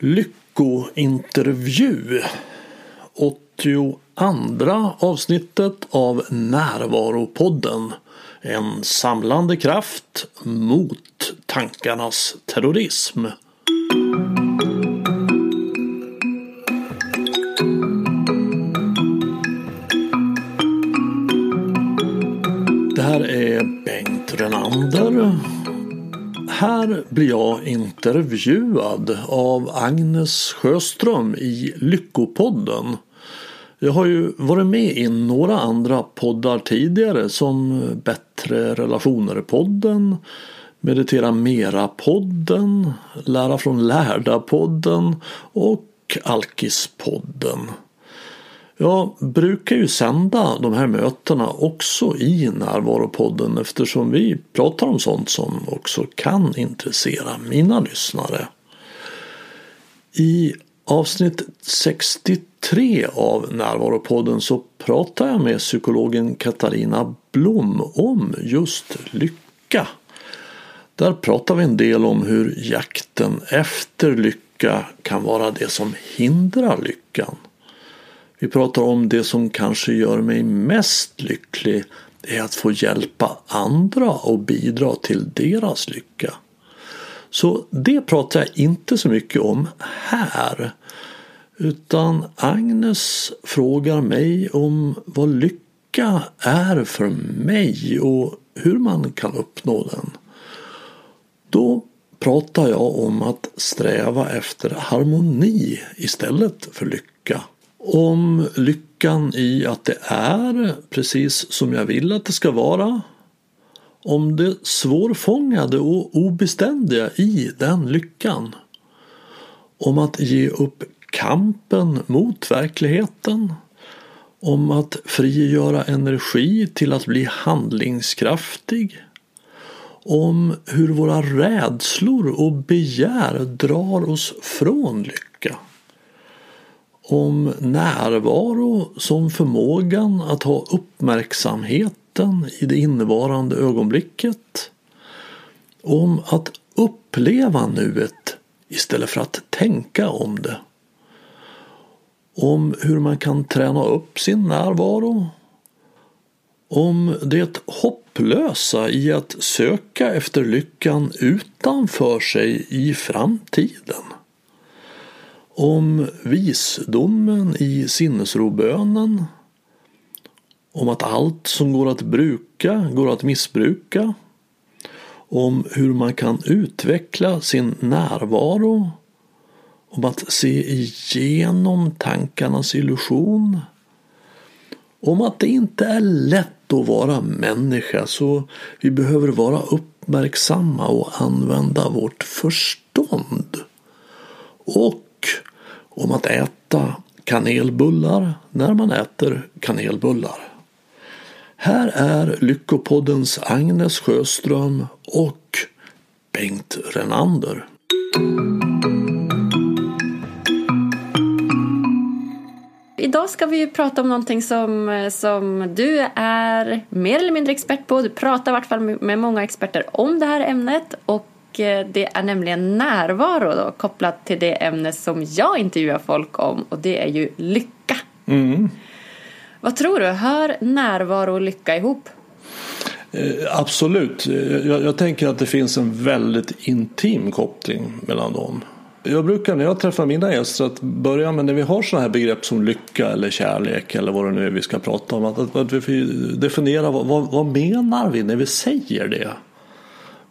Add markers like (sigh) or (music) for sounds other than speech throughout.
Lyckointervju 82 avsnittet av Närvaropodden En samlande kraft mot tankarnas terrorism. Här blir jag intervjuad av Agnes Sjöström i Lyckopodden. Jag har ju varit med i några andra poddar tidigare som Bättre relationer-podden, Meditera Mera-podden, Lära från Lärda-podden och Alkis-podden. Jag brukar ju sända de här mötena också i Närvaropodden eftersom vi pratar om sånt som också kan intressera mina lyssnare. I avsnitt 63 av Närvaropodden så pratar jag med psykologen Katarina Blom om just lycka. Där pratar vi en del om hur jakten efter lycka kan vara det som hindrar lyckan. Vi pratar om det som kanske gör mig mest lycklig är att få hjälpa andra och bidra till deras lycka. Så det pratar jag inte så mycket om här. Utan Agnes frågar mig om vad lycka är för mig och hur man kan uppnå den. Då pratar jag om att sträva efter harmoni istället för lycka om lyckan i att det är precis som jag vill att det ska vara. Om det svårfångade och obeständiga i den lyckan. Om att ge upp kampen mot verkligheten. Om att frigöra energi till att bli handlingskraftig. Om hur våra rädslor och begär drar oss från lycka om närvaro som förmågan att ha uppmärksamheten i det innevarande ögonblicket. Om att uppleva nuet istället för att tänka om det. Om hur man kan träna upp sin närvaro. Om det hopplösa i att söka efter lyckan utanför sig i framtiden om visdomen i sinnesrobönen, om att allt som går att bruka går att missbruka, om hur man kan utveckla sin närvaro, om att se igenom tankarnas illusion, om att det inte är lätt att vara människa så vi behöver vara uppmärksamma och använda vårt förstånd. Och om att äta kanelbullar när man äter kanelbullar. Här är Lyckopoddens Agnes Sjöström och Bengt Renander. Idag ska vi prata om någonting som, som du är mer eller mindre expert på. Du pratar i vart fall med många experter om det här ämnet och det är nämligen närvaro då, kopplat till det ämne som jag intervjuar folk om och det är ju lycka. Mm. Vad tror du, hör närvaro och lycka ihop? Eh, absolut. Jag, jag, tänker att det finns en väldigt intim koppling mellan dem. Jag brukar när jag träffar mina gäster att börja med när vi har sådana här begrepp som lycka eller kärlek eller vad det nu är vi ska prata om. Att, att vi definierar vad, vad, vad menar vi när vi säger det?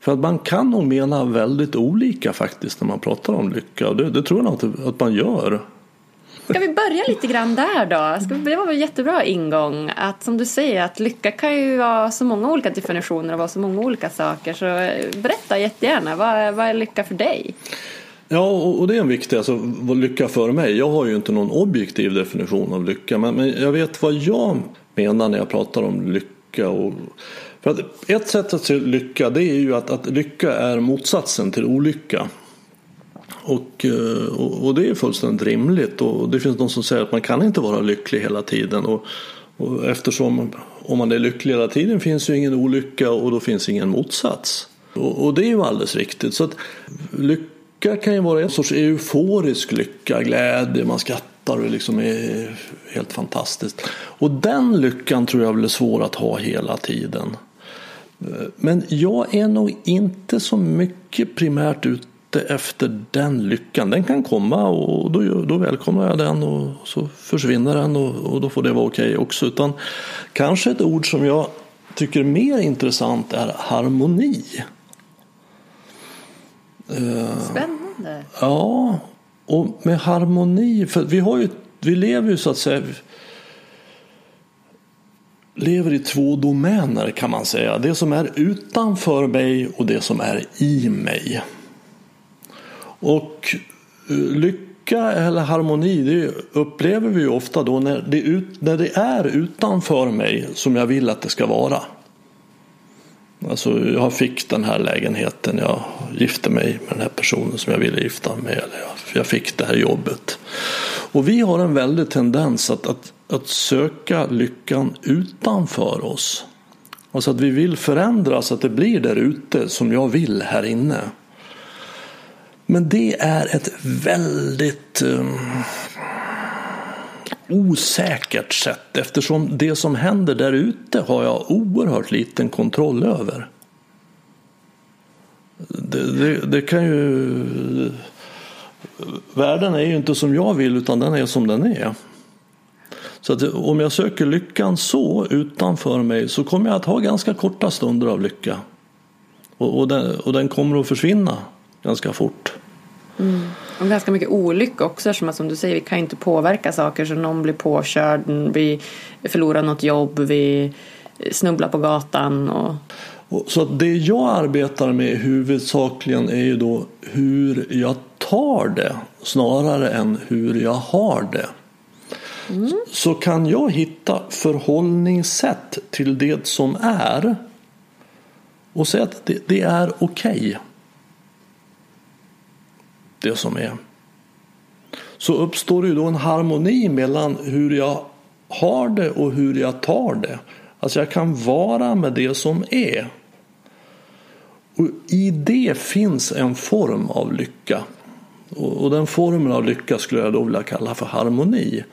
För att man kan nog mena väldigt olika faktiskt när man pratar om lycka och det, det tror jag nog att man gör. Ska vi börja lite grann där då? Ska vi, det var en jättebra ingång. Att som du säger att lycka kan ju vara så många olika definitioner och vara så många olika saker. Så berätta jättegärna, vad, vad är lycka för dig? Ja, och det är en viktig, alltså vad lycka för mig. Jag har ju inte någon objektiv definition av lycka, men, men jag vet vad jag menar när jag pratar om lycka. Och för att ett sätt att se lycka det är ju att, att lycka är motsatsen till olycka. Och, eh, och, och, det är fullständigt rimligt och det finns de som säger att man kan inte vara lycklig hela tiden. Och, och eftersom om man är lycklig hela tiden finns ju ingen olycka och då finns ingen motsats. Och, och det är ju alldeles riktigt. Så att lycka lycka kan ju vara en sorts euforisk lycka, glädje, man skrattar och liksom är helt fantastiskt. Och den lyckan tror jag blir svår att ha hela tiden. Men jag är nog inte så mycket primärt ute efter den lyckan. Den kan komma och då, då välkomnar jag den och så försvinner den och, och då får det vara okej okay också. Utan kanske ett ord som jag tycker är mer intressant är harmoni. Spännande. Ja, och med harmoni, för vi, har ju, vi lever ju så att säga lever i två domäner kan man säga. Det som är utanför mig och det som är i mig. Och eh, lycka eller harmoni det upplever vi ju ofta då när det, ut, när det är utanför mig som jag vill att det ska vara. Alltså jag fick den här lägenheten, jag gifte mig med den här personen som jag ville gifta mig med. Eller jag fick det här jobbet. Och vi har en väldig tendens att, att, att söka lyckan utanför oss. Alltså att vi vill förändra så att det blir där ute som jag vill här inne. Men det är ett väldigt um, osäkert sätt eftersom det som händer där ute har jag oerhört liten kontroll över. Det, det, det, kan ju... Världen är ju inte som jag vill utan den är som den är. Så att om jag söker lyckan så utanför mig så kommer jag att ha ganska korta stunder av lycka. Och, och, den, och den kommer att försvinna ganska fort. Mm. Och ganska mycket olycka också som, som du säger, vi kan inte påverka saker så någon blir påkörd, vi förlorar något jobb, vi snubblar på gatan. Och så det jag arbetar med huvudsakligen är ju då hur jag tar det snarare än hur jag har det. Mm. Så kan jag hitta förhållningssätt till det som är och säga att det, det är okej. Okay det som är. Så uppstår ju då en harmoni mellan hur jag har det och hur jag tar det. Alltså jag kan vara med det som är. Och I det finns en form av lycka. Och den formen av lycka skulle jag då vilja kalla för harmoni.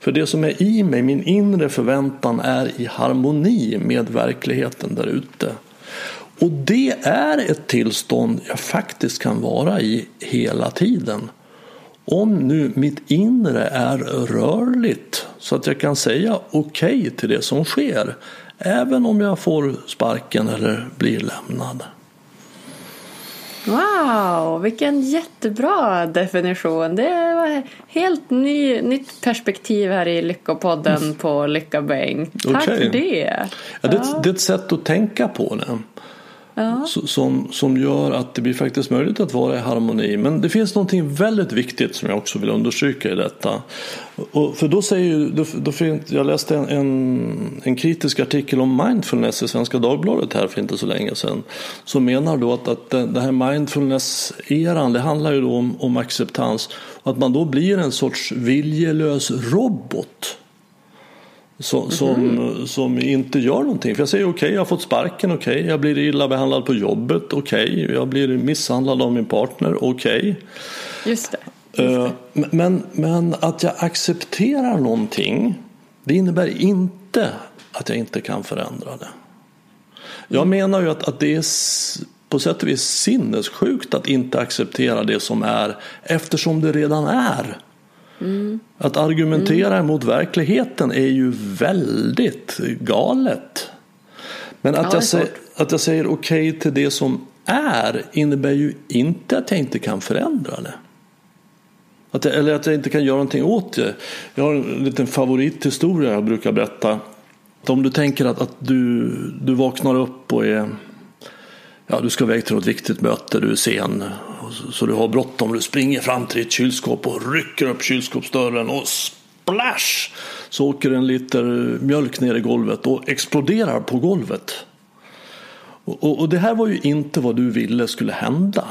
För det som är i mig, min inre förväntan är i harmoni med verkligheten där ute. Och det är ett tillstånd jag faktiskt kan vara i hela tiden. Om nu mitt inre är rörligt så att jag kan säga okej okay till det som sker. Även om jag får sparken eller blir lämnad. Wow, vilken jättebra definition. Det var helt ny, nytt perspektiv här i Lyckopodden på Lycka Bengt. Tack okay. för det. Ja, det, ja. det är ett sätt att tänka på det ja. som, som gör att det blir faktiskt möjligt att vara i harmoni. Men det finns någonting väldigt viktigt som jag också vill understryka i detta. Och för då säger då, då jag läste en, en, en, kritisk artikel om mindfulness i Svenska Dagbladet här för inte så länge sedan. Som menar då att, att det här mindfulness-eran det handlar ju då om, om acceptans. Och att man då blir en sorts viljelös robot som, som, mm. som, inte gör någonting. För jag säger okej, okay, jag har fått sparken, okej, okay. jag blir illa behandlad på jobbet, okej, okay. jag blir misshandlad av min partner, okej. Just, det. Just uh, men, men att jag accepterar någonting, det innebär inte att jag inte kan förändra det. Jag mm. menar ju att, att det är på sätt och vis sinnessjukt att inte acceptera det som är eftersom det redan är. Mm. Att argumentera mm. mot verkligheten är ju väldigt galet. Men att, ja, jag, säger, att jag säger okej okay till det som är innebär ju inte att jag inte kan förändra det. Att jag, eller att jag inte kan göra någonting åt det. Jag har en liten favorithistoria jag brukar berätta. Om du tänker att, att du, du vaknar upp och är ja, du ska iväg till något viktigt möte, du är sen så du har bråttom. Du springer fram till ditt kylskåp och rycker upp kylskåpsdörren och splash! Så åker en liter eh, mjölk ner i golvet och exploderar på golvet. Och, och, och det här var ju inte vad du ville skulle hända.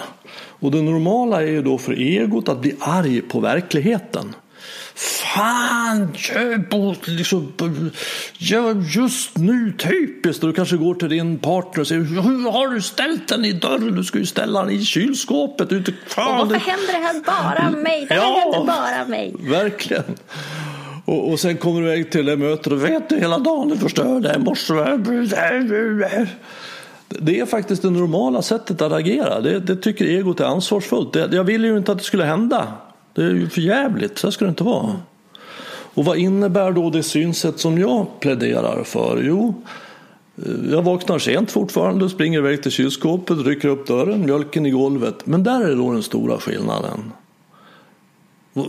Och det normala är ju då för egot att bli arg på verkligheten. Fan, köp liksom, ja, just nu typiskt. Och du kanske går till din partner och säger hur har du ställt den i dörren? Du ska ju ställa den i kylskåpet. Ute. Fan, och varför händer det här bara mig? Det här ja, händer bara mig. Verkligen. Och, och sen kommer du iväg till det mötet och vet du hela dagen du förstörde i morse. Det är faktiskt det normala sättet att agera. Det, det tycker egot är ansvarsfullt. Det, jag ville ju inte att det skulle hända. Det är ju för jävligt. Så ska det inte vara. Och vad innebär då det synsätt som jag pläderar för? Jo, eh, jag vaknar sent fortfarande, springer iväg till kylskåpet, rycker upp dörren, mjölken i golvet. Men där är då den stora skillnaden. V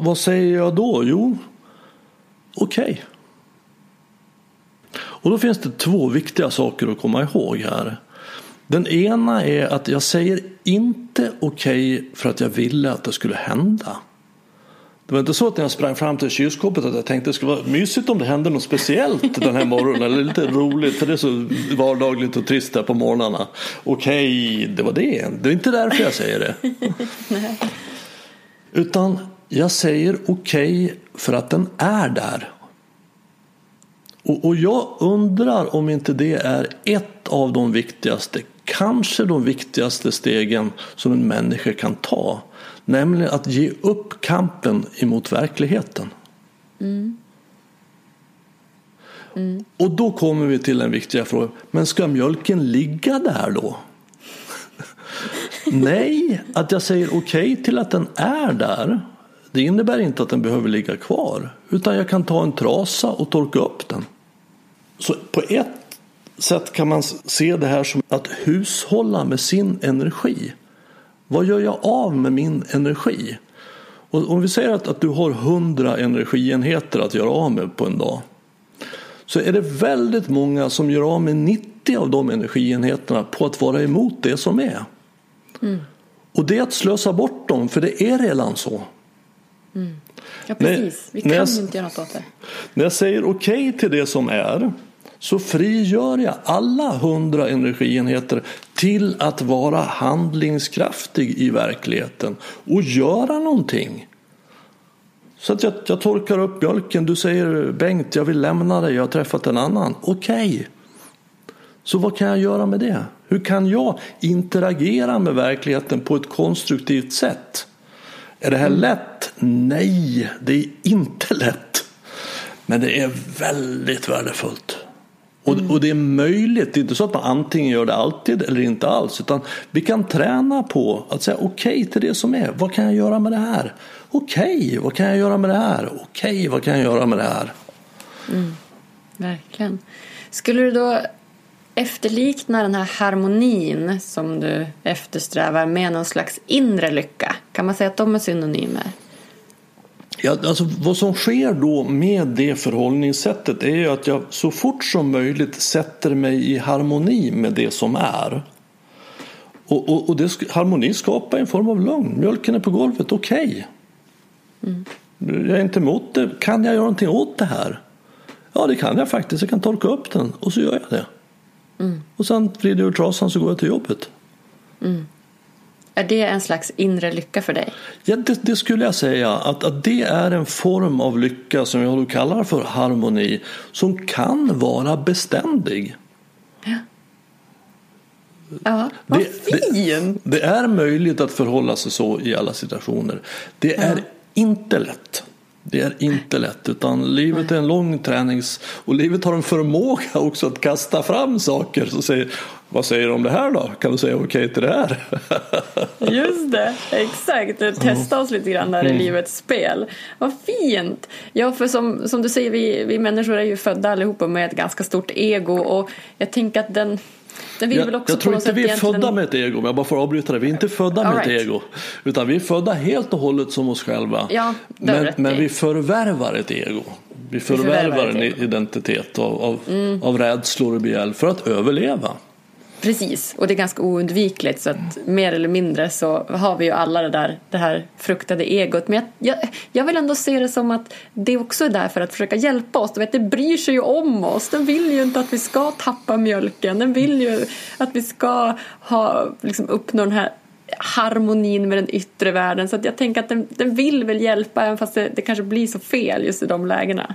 vad säger jag då? Jo, okej. Okay. Och då finns det två viktiga saker att komma ihåg här. Den ena är att jag säger inte okej okay för att jag ville att det skulle hända. Det var inte så att när jag sprang fram till kylskåpet att jag tänkte att det skulle vara mysigt om det hände något speciellt den här morgonen. eller lite roligt för det är så vardagligt och trist där på morgnarna. Okej, okay, det var det. Det är inte därför jag säger det. (laughs) Utan jag säger okej okay för att den är där. Och, och jag undrar om inte det är ett av de viktigaste, kanske de viktigaste stegen som en människa kan ta. Nämligen att ge upp kampen emot verkligheten. Mm. Mm. Och då kommer vi till den viktiga frågan, men ska mjölken ligga där då? (laughs) Nej, att jag säger okej okay till att den är där det innebär inte att den behöver ligga kvar utan jag kan ta en trasa och torka upp den. Så på ett sätt kan man se det här som att hushålla med sin energi. Vad gör jag av med min energi? Och om vi säger att, att du har 100 energienheter att göra av med på en dag så är det väldigt många som gör av med 90 av de energienheterna på att vara emot det som är. Mm. Och det är att slösa bort dem, för det är redan så. Mm. Ja, precis. Vi kan jag, inte göra något åt det. När jag säger okej okay till det som är så frigör jag alla hundra energienheter till att vara handlingskraftig i verkligheten och göra någonting. Så att jag, jag torkar upp mjölken. Du säger Bengt, jag vill lämna dig. Jag har träffat en annan. Okej. Okay. Så vad kan jag göra med det? Hur kan jag interagera med verkligheten på ett konstruktivt sätt? Är det här mm. lätt? Nej, det är inte lätt. Men det är väldigt värdefullt. Och, mm. och, det är möjligt, det är inte så att man antingen gör det alltid eller inte alls. Utan vi kan träna på att säga okej okay till det som är. Vad kan jag göra med det här? Okej, okay, vad kan jag göra med det här? Okej, okay, vad kan jag göra med det här? Mm. Verkligen. Skulle du då efterlikna den här harmonin som du eftersträvar med någon slags inre lycka? Kan man säga att de är synonymer? Ja, alltså, vad som sker då med det förhållningssättet är att jag så fort som möjligt sätter mig i harmoni med det som är. Och, och, och det, harmoni skapar en form av lugn. Mjölken är på golvet, okej. Okay. Mm. Jag är inte emot det. Kan jag göra någonting åt det här? Ja, det kan jag faktiskt. Jag kan torka upp den och så gör jag det. Mm. Och sen vrider jag ur trasan så går jag till jobbet. Mm. Är det en slags inre lycka för dig? Ja, det, det, skulle jag säga. Att, att det är en form av lycka som jag då kallar för harmoni som kan vara beständig. Ja. Ja, vad det, fint! Det, det, är möjligt att förhålla sig så i alla situationer. Det är ja. inte lätt. Det är inte lätt utan livet är en lång tränings och livet har en förmåga också att kasta fram saker. Så säger, vad säger du om det här då? Kan du säga okej okay till det här? (laughs) Just det, exakt. Testa oss lite grann där i mm. livets spel. Vad fint! Ja, för som, som du säger, vi, vi människor är ju födda allihopa med ett ganska stort ego och jag tänker att den jag, jag tror inte vi är egentligen... födda med ett ego, om jag bara får avbryta det. Vi är inte födda All med right. ett ego. Utan vi är födda helt och hållet som oss själva. Ja, men, men vi förvärvar ett ego. Vi förvärvar, vi förvärvar en identitet av, av, mm. av rädslor och begär för att överleva. Precis, och det är ganska oundvikligt så att mer eller mindre så har vi ju alla det där det här fruktade egot. Men jag, jag, jag vill ändå se det som att det också är där för att försöka hjälpa oss. Du vet, det bryr sig ju om oss. Den vill ju inte att vi ska tappa mjölken. Den vill ju att vi ska ha, liksom, uppnå den här harmonin med den yttre världen. Så att jag tänker att den, den vill väl hjälpa även fast det, det kanske blir så fel just i de lägena.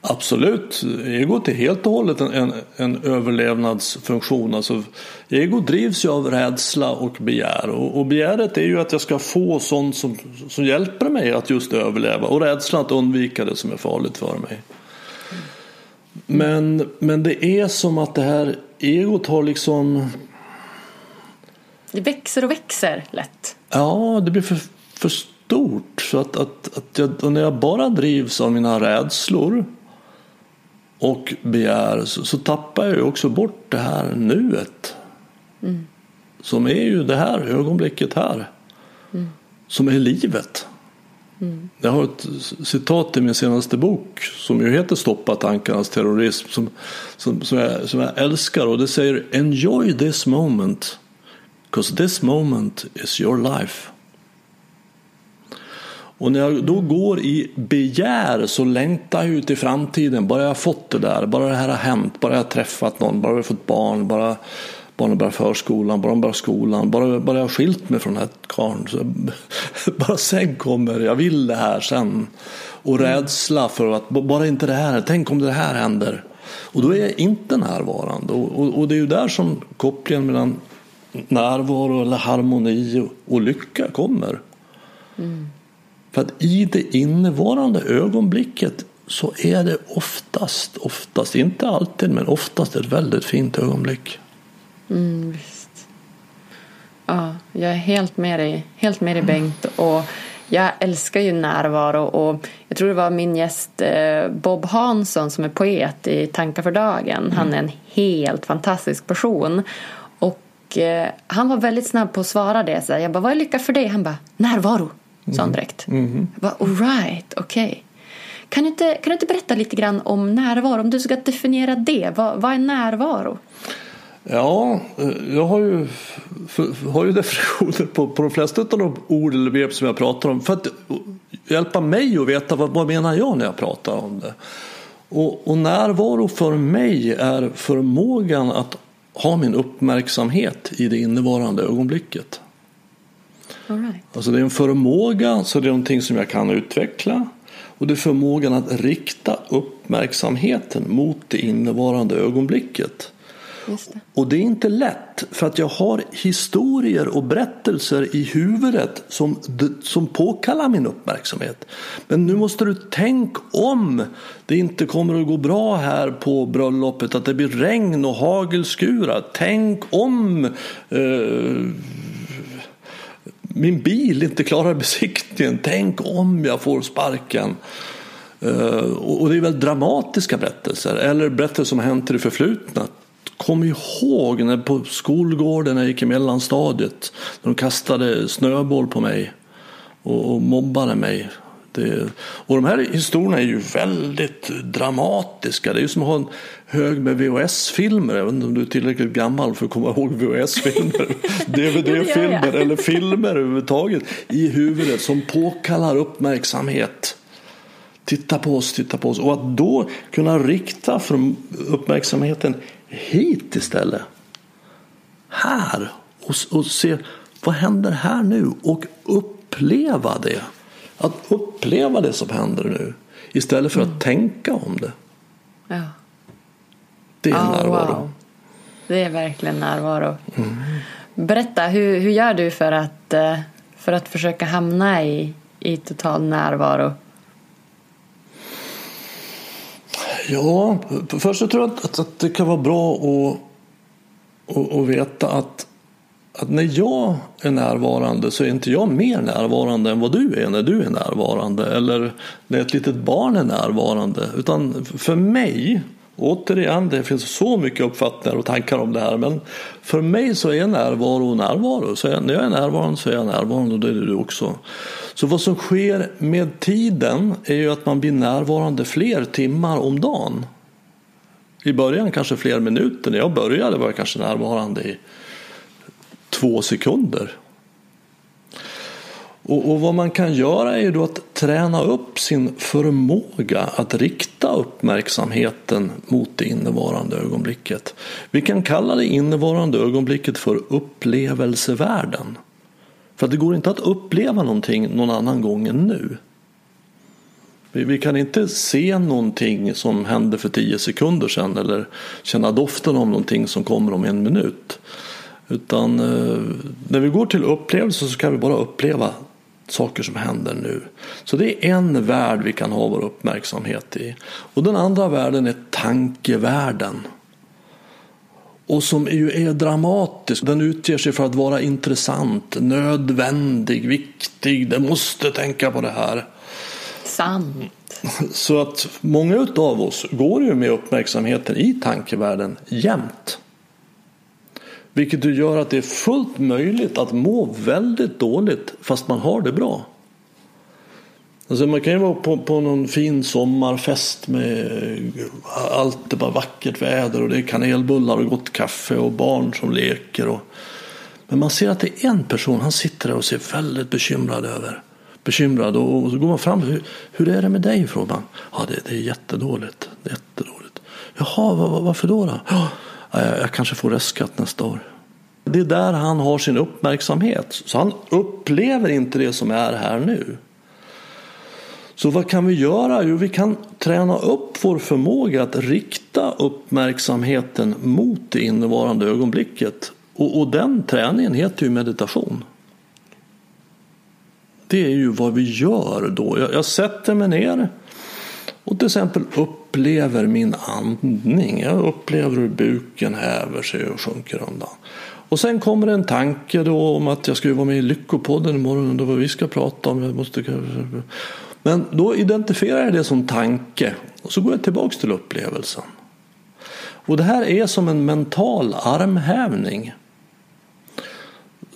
Absolut, egot är helt och hållet en, en, en överlevnadsfunktion. Alltså, ego drivs ju av rädsla och begär. Och, och begäret är ju att jag ska få sånt som, som hjälper mig att just överleva. Och rädslan att undvika det som är farligt för mig. Men, men det är som att det här egot har liksom... Det växer och växer lätt. Ja, det blir för, för stort. Så att, att, att jag, när jag bara drivs av mina rädslor och begär så, så tappar jag ju också bort det här nuet. Mm. Som är ju det här ögonblicket här. Mm. Som är livet. Mm. Jag har ett citat i min senaste bok som ju heter Stoppa tankarnas terrorism som, som, som, jag, som jag älskar och det säger Enjoy this moment because this moment is your life. Och när jag då går i begär så längtar jag ut i framtiden. Bara jag har fått det där, bara det här har hänt, bara jag har träffat någon, bara jag har fått barn, bara barnen börjar förskolan, bara de börjar skolan, bara, bara jag har skilt mig från den här karln. (laughs) bara sen kommer, jag vill det här sen. Och mm. rädsla för att bara inte det här, tänk om det här händer. Och då är jag inte närvarande. Och, och, och det är ju där som kopplingen mellan närvaro eller harmoni och, och lycka kommer. Mm. För att i det innevarande ögonblicket så är det oftast, oftast, inte alltid, men oftast ett väldigt fint ögonblick. Mm, visst. Ja, jag är helt med dig, helt med dig Bengt. Och jag älskar ju närvaro och jag tror det var min gäst eh, Bob Hansson som är poet i Tankar för dagen. Han är en helt fantastisk person. Och eh, han var väldigt snabb på att svara det. Så jag bara, vad är lycka för dig? Han bara, närvaro sa han direkt. Mm. Jag bara, all right, okej. Okay. Kan, du inte, kan du inte berätta lite grann om närvaro? Om du ska definiera det, vad, vad är närvaro? Ja, eh, jag har ju, har ju (laughs) definitioner på, på de flesta av de ord eller begrepp som jag pratar om för att hjälpa mig att veta vad, vad menar jag när jag pratar om det. Och, och närvaro för mig är förmågan att ha min uppmärksamhet i det innevarande ögonblicket. Right. Alltså det är en förmåga, så det är någonting som jag kan utveckla. Och det är förmågan att rikta uppmärksamheten mot det innevarande ögonblicket. Det. Och det är inte lätt för att jag har historier och berättelser i huvudet som, som påkallar min uppmärksamhet. Men nu måste du tänka om det inte kommer att gå bra här på bröllopet, att det blir regn och hagelskurar. Tänk om eh, min bil inte klarar besiktningen. Tänk om jag får sparken. Eh, och det är väl dramatiska berättelser eller berättelser som har hänt i det förflutna. Kom ihåg när på skolgården när jag gick i mellanstadiet. När de kastade snöboll på mig och mobbade mig. Det, och de här historierna är ju väldigt dramatiska. Det är ju som att ha en hög med VHS-filmer. Jag vet inte om du är tillräckligt gammal för att komma ihåg VHS-filmer. (laughs) DVD-filmer eller filmer överhuvudtaget i huvudet som påkallar uppmärksamhet. Titta på oss, titta på oss. Och att då kunna rikta uppmärksamheten hit istället. Här. Och, och se vad händer här nu och uppleva det. Att uppleva det som händer nu istället för att mm. tänka om det. Ja. Det är oh, närvaro. Wow. Det är verkligen närvaro. Mm. Berätta, hur, hur gör du för att, eh, för att försöka hamna i, i total närvaro? Ja, först så tror jag att, att det kan vara bra att, att, att veta att att när jag är närvarande så är inte jag mer närvarande än vad du är när du är närvarande eller när ett litet barn är närvarande. Utan för mig, återigen, det finns så mycket uppfattningar och tankar om det här, men för mig så är närvaro närvaro. Så när jag är närvarande så är jag närvarande och det är du också. Så vad som sker med tiden är ju att man blir närvarande fler timmar om dagen. I början kanske fler minuter. När jag började var jag kanske närvarande i två sekunder. Och, och, vad man kan göra är då att träna upp sin förmåga att rikta uppmärksamheten mot det innevarande ögonblicket. Vi kan kalla det innevarande ögonblicket för upplevelsevärlden. För det går inte att uppleva någonting någon annan gång än nu. Vi, vi kan inte se någonting som hände för tio sekunder sedan eller känna doften av någonting som kommer om en minut. Utan eh, när vi går till upplevelse så kan vi bara uppleva saker som händer nu. Så det är en värld vi kan ha vår uppmärksamhet i. Och den andra världen är tankevärlden. Och som ju är dramatisk. Den utger sig för att vara intressant, nödvändig, viktig. Det måste tänka på det här. Sant. Så att många av oss går ju med uppmärksamheten i tankevärlden jämt. Vilket gör att det är fullt möjligt att må väldigt dåligt fast man har det bra. Alltså man kan ju vara på, på någon fin sommarfest med allt är bara vackert väder och det är kanelbullar och gott kaffe och barn som leker. Och, men man ser att det är en person, han sitter där och ser väldigt bekymrad över. Bekymrad och, och så går man fram. Hur, hur är det med dig? frågar man. Ja, det, det är jättedåligt. jättedåligt. Jaha, var, varför då? då? Ja, jag kanske får restskatt nästa år. Det är där han har sin uppmärksamhet. Så han upplever inte det som är här nu. Så vad kan vi göra? Jo, vi kan träna upp vår förmåga att rikta uppmärksamheten mot det innevarande ögonblicket. Och, och den träningen heter ju meditation. Det är ju vad vi gör då. Jag, jag sätter mig ner och till exempel upplever min andning. Jag upplever hur buken häver sig och sjunker undan. Och sen kommer en tanke då om att jag ska vara med i Lyckopodden imorgon och vad vi ska prata om. Jag måste... Men då identifierar jag det som tanke och så går jag tillbaks till upplevelsen. Och det här är som en mental armhävning.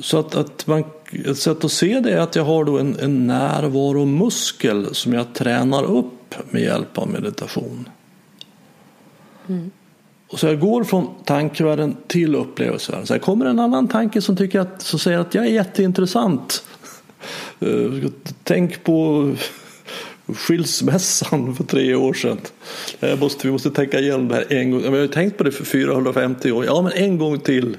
Så att, att man, ett sätt att se det är att jag har då en, en närvaromuskel som jag tränar upp med hjälp av meditation. Mm. Och så jag går från tankevärlden till upplevelsevärlden. Så kommer en annan tanke som, tycker att, som säger att jag är jätteintressant. (laughs) Eh, tänk på (laughs) skilsmässan för tre år sedan. Jag måste, vi måste tänka igenom det här en gång. Jag har ju tänkt på det för 450 år. Ja, men en gång till.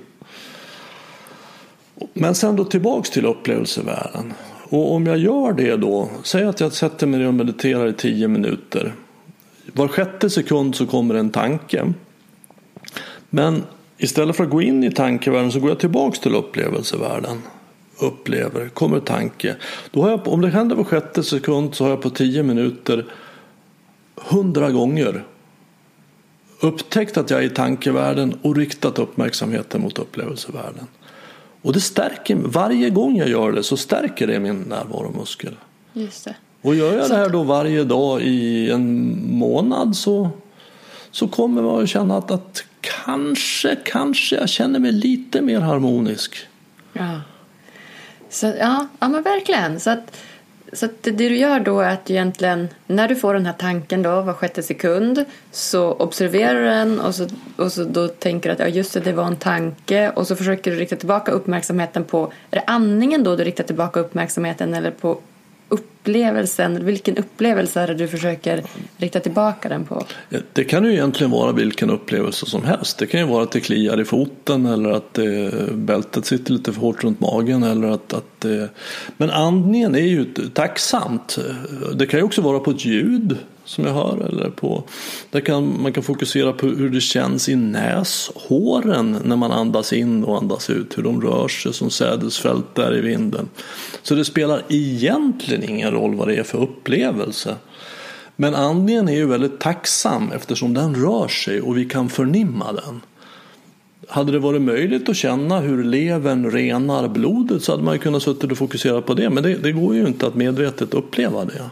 Men sen då tillbaks till upplevelsevärlden. Och om jag gör det då, säg att jag sätter mig ner och mediterar i tio minuter. Var sjätte sekund så kommer en tanke. Men istället för att gå in i tankevärlden så går jag tillbaks till upplevelsevärlden. Upplever, kommer tanke. Då har jag, om det händer på sjätte sekund så har jag på tio minuter hundra gånger upptäckt att jag är i tankevärlden och riktat uppmärksamheten mot upplevelsevärlden. Och det stärker, varje gång jag gör det så stärker det min närvaromuskel. Just det. Och gör jag det här då varje dag i en månad så, så kommer man att känna att, att kanske, kanske jag känner mig lite mer harmonisk. Ja, så, ja, ja men verkligen. Så att, så att det du gör då är att egentligen när du får den här tanken då var sjätte sekund så observerar du den och så, och så då tänker du att ja just det, det var en tanke. Och så försöker du rikta tillbaka uppmärksamheten på, är det andningen då du riktar tillbaka uppmärksamheten eller på upplevelsen, vilken upplevelse är det du försöker rikta tillbaka den på? Det kan ju egentligen vara vilken upplevelse som helst. Det kan ju vara att det kliar i foten eller att det, bältet sitter lite för hårt runt magen. Eller att, att det... Men andningen är ju tacksamt. Det kan ju också vara på ett ljud som jag hör. Eller på, där kan, man kan fokusera på hur det känns i näshåren när man andas in och andas ut. Hur de rör sig som sädesfält där i vinden. Så det spelar egentligen ingen roll vad det är för upplevelse. Men andningen är ju väldigt tacksam eftersom den rör sig och vi kan förnimma den. Hade det varit möjligt att känna hur levern renar blodet så hade man ju kunnat sitta och fokusera på det. Men det, det går ju inte att medvetet uppleva det.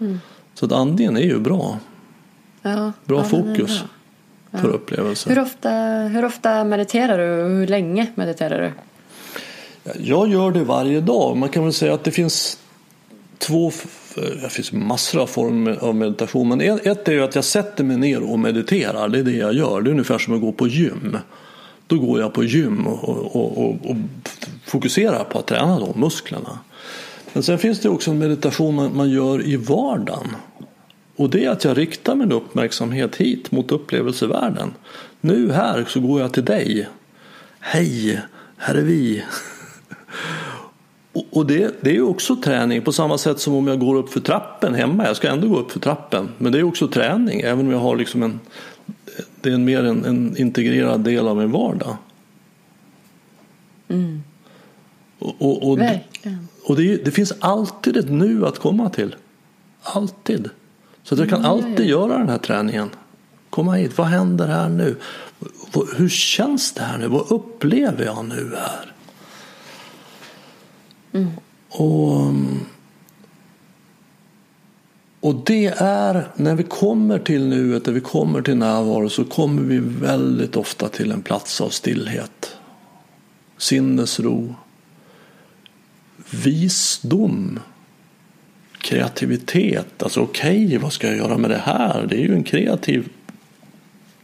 Mm. Så att andningen är ju bra. Ja, bra ja, fokus bra. Ja. för upplevelse. Hur ofta, hur ofta mediterar du och hur länge mediterar du? Jag gör det varje dag. Man kan väl säga att det finns två det finns massor av former av meditation. Men ett är ju att jag sätter mig ner och mediterar. Det är det jag gör. Det är ungefär som att gå på gym. Då går jag på gym och, och, och, och fokuserar på att träna de musklerna. Men sen finns det också en meditation man, man gör i vardagen. Och det är att jag riktar min uppmärksamhet hit mot upplevelsevärlden. Nu här så går jag till dig. Hej, här är vi. (laughs) Och det, det är också träning på samma sätt som om jag går upp för trappen hemma. Jag ska ändå gå upp för trappen. Men det är också träning även om jag har liksom en, det är en mer en, en integrerad del av min vardag. Mm. Och, och, och, Verkligen. Och det, det finns alltid ett nu att komma till. Alltid. Så att jag kan alltid göra den här träningen. Komma hit, vad händer här nu? Hur känns det här nu? Vad upplever jag nu här? Mm. Och, och det är, när vi kommer till nuet, när vi kommer till närvaro så kommer vi väldigt ofta till en plats av stillhet. Sinnesro. Visdom. Kreativitet. Alltså okej, vad ska jag göra med det här? Det är ju en kreativ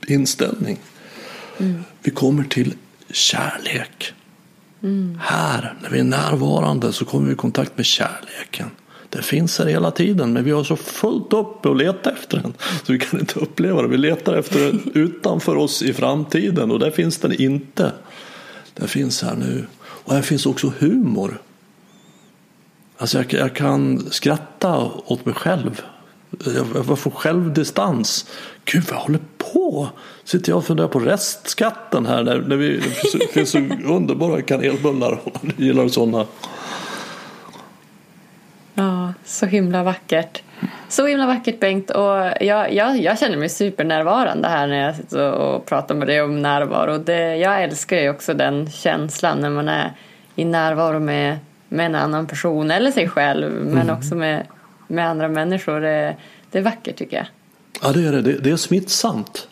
inställning. Vi kommer till kärlek. Här, när vi är närvarande, så kommer vi i kontakt med kärleken. Den finns här hela tiden, men vi har så fullt upp med att leta efter den. Så vi kan inte uppleva det. Vi letar efter den utanför oss i framtiden och där finns den inte. Den finns här nu. Och här finns också humor. Alltså jag, jag kan skratta åt mig själv. Jag, jag får självdistans. Gud vad jag håller på. Sitter jag och funderar på restskatten här när, när vi, det finns så underbara kanelbullar. Jag gillar sådana. Ja, så himla vackert. Så himla vackert Bengt och jag, jag, jag känner mig supernärvarande här när jag sitter och pratar med dig om närvaro. Det, jag älskar ju också den känslan när man är i närvaro med, med en annan person eller sig själv men också med, med andra människor. Det, det är vackert tycker jag. Ja, det är det. Det, det är smittsamt.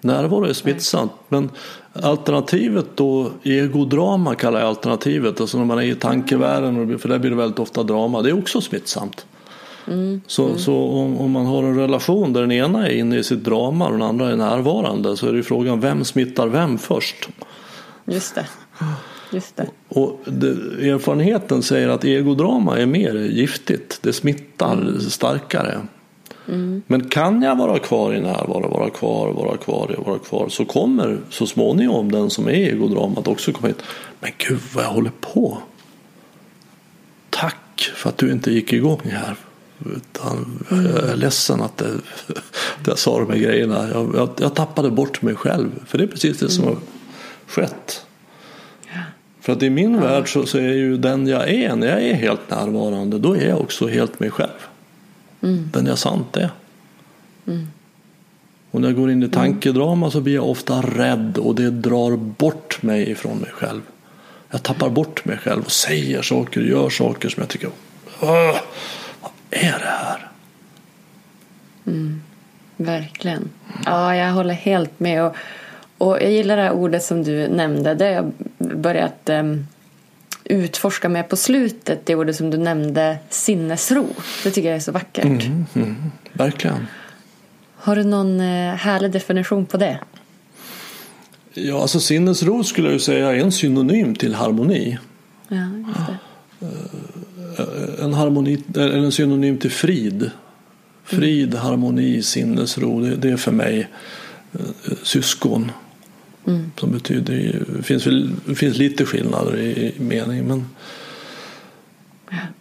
Närvaro är smittsamt. Men alternativet då, egodrama kallar jag alternativet. Alltså när man är i tankevärlden, för där blir det väldigt ofta drama. Det är också smittsamt. Så, så om, om man har en relation där den ena är inne i sitt drama och den andra är närvarande så är det ju frågan vem smittar vem först? Just det. Just det. Och det, erfarenheten säger att egodrama är mer giftigt. Det smittar starkare. Men kan jag vara kvar i närvaro, vara kvar, vara kvar, vara kvar så kommer så småningom den som är egodramat också komma hit. Men gud vad jag håller på. Tack för att du inte gick igång här. Utan jag är ledsen att, det, att jag sa de här grejerna. Jag, jag, jag tappade bort mig själv. För det är precis det som har skett. För att i min värld så, så är ju den jag är, när jag är helt närvarande, då är jag också helt mig själv. Den jag sant är. Och när jag går in i tankedrama så blir jag ofta rädd och det drar bort mig ifrån mig själv. Jag tappar bort mig själv och säger saker och gör saker som jag tycker, "Åh, vad är det här? Verkligen. Ja, jag håller helt med. Och, och jag gillar det här ordet som du nämnde. Det har jag börjat um, utforska med på slutet. Det ordet som du nämnde, sinnesro. Det tycker jag är så vackert. Mm, mm, verkligen. Har du någon eh, härlig definition på det? Ja, alltså sinnesro skulle jag ju säga är en synonym till harmoni. Ja, just det. En, harmoni, eller en synonym till frid. Frid, harmoni, sinnesro. Det, det är för mig eh, syskon. Som betyder, det finns, väl, finns lite skillnader i, i mening. Men,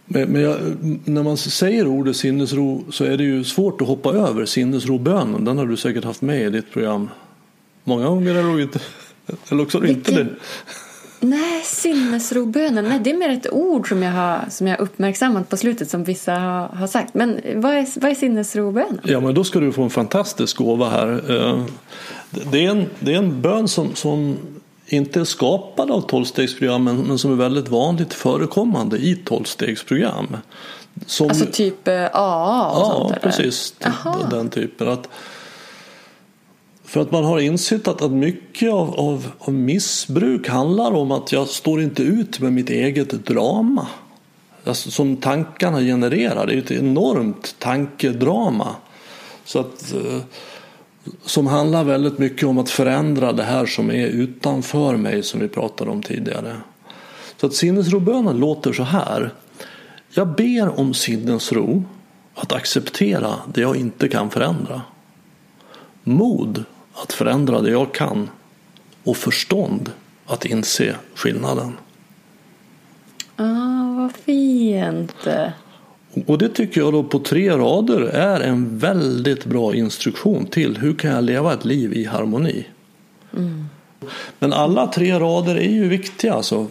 men, men jag, när man säger ordet sinnesro så är det ju svårt att hoppa över sinnesrobönen. Den har du säkert haft med i ditt program många gånger. Eller, inte, eller också inte det. Nej, sinnesrobönen. Nej, det är mer ett ord som jag har, som jag har uppmärksammat på slutet som vissa har, har sagt. Men vad är, vad är sinnesrobönen? Ja, men då ska du få en fantastisk gåva här. Eh, Det är en, det är en bön som, som inte är skapad av tolvstegsprogrammen men som är väldigt vanligt förekommande i tolvstegsprogram. Som, Alltså typ eh, AA och ja, sånt? eller? precis. Jaha. Den typen. Att, för att man har insett att, att mycket av, av, av missbruk handlar om att jag står inte ut med mitt eget drama. Alltså, som tankarna genererar. Det är ett enormt tankedrama. Så att, eh, som handlar väldigt mycket om att förändra det här som är utanför mig som vi pratade om tidigare. Så att sinnesrobönen låter så här. Jag ber om sinnesro att acceptera det jag inte kan förändra. Mod att förändra det jag kan och förstånd att inse skillnaden. Ah, vad fint. Och det tycker jag då på tre rader är en väldigt bra instruktion till hur kan jag leva ett liv i harmoni. Mm. Men alla tre rader är ju viktiga. Alltså,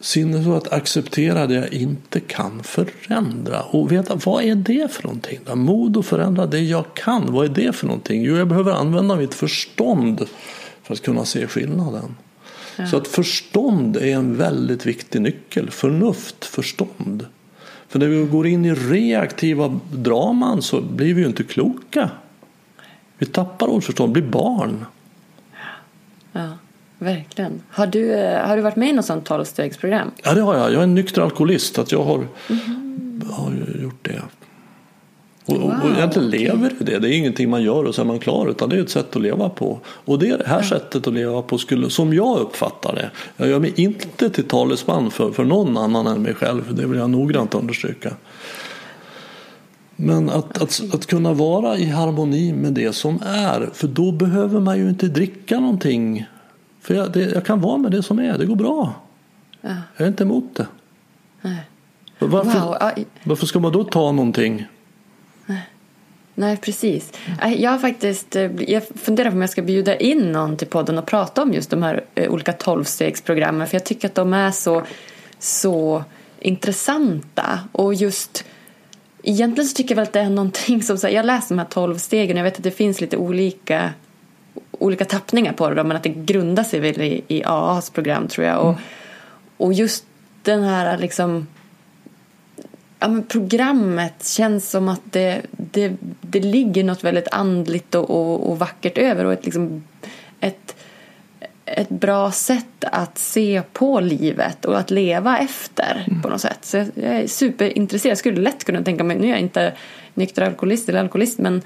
sinnet att acceptera det jag inte kan förändra. Och veta vad är det för någonting? Då? Mod att förändra det jag kan. Vad är det för någonting? Jo, jag behöver använda mitt förstånd för att kunna se skillnaden. Ja. Så att förstånd är en väldigt viktig nyckel. Förnuft, förstånd. För när vi går in i reaktiva draman så blir vi ju inte kloka. Vi tappar vårt förstånd, blir barn. Ja, verkligen. Har du, eh, har du varit med i något sånt tolvstegsprogram? Ja, det har jag. Jag är en nykter alkoholist. Att jag har, mm. har gjort det. Och, wow, och egentligen okay. lever i det. Det är ingenting man gör och så är man klar. Utan det är ett sätt att leva på. Och det här ja. sättet att leva på skulle, som jag uppfattar det. Jag gör mig inte till talesman för, för någon annan än mig själv. Det vill jag noggrant understryka. Men att, att, att kunna vara i harmoni med det som är. För då behöver man ju inte dricka någonting. För jag, det, jag kan vara med det som är. Det går bra. Ja. Jag är inte emot det. Nej. Varför, wow. varför ska man då ta någonting? Nej, precis. Jag har faktiskt eh, jag funderar på om jag ska bjuda in någon till podden och prata om just de här eh, olika tolvstegsprogrammen. För jag tycker att de är så, så intressanta. Och just Egentligen så tycker jag väl att det är någonting som, jag läser de här tolv stegen och jag vet att det finns lite olika, olika tappningar på det men att det grundar sig väl i, i AAs program tror jag. Och, mm. och just den här liksom ja, men programmet känns som att det, det, det ligger något väldigt andligt och, och, och vackert över och ett, liksom, ett, ett bra sätt att se på livet och att leva efter mm. på något sätt. Så jag är superintresserad. Jag skulle lätt kunna tänka mig, nu är jag inte nykter alkoholist eller alkoholist men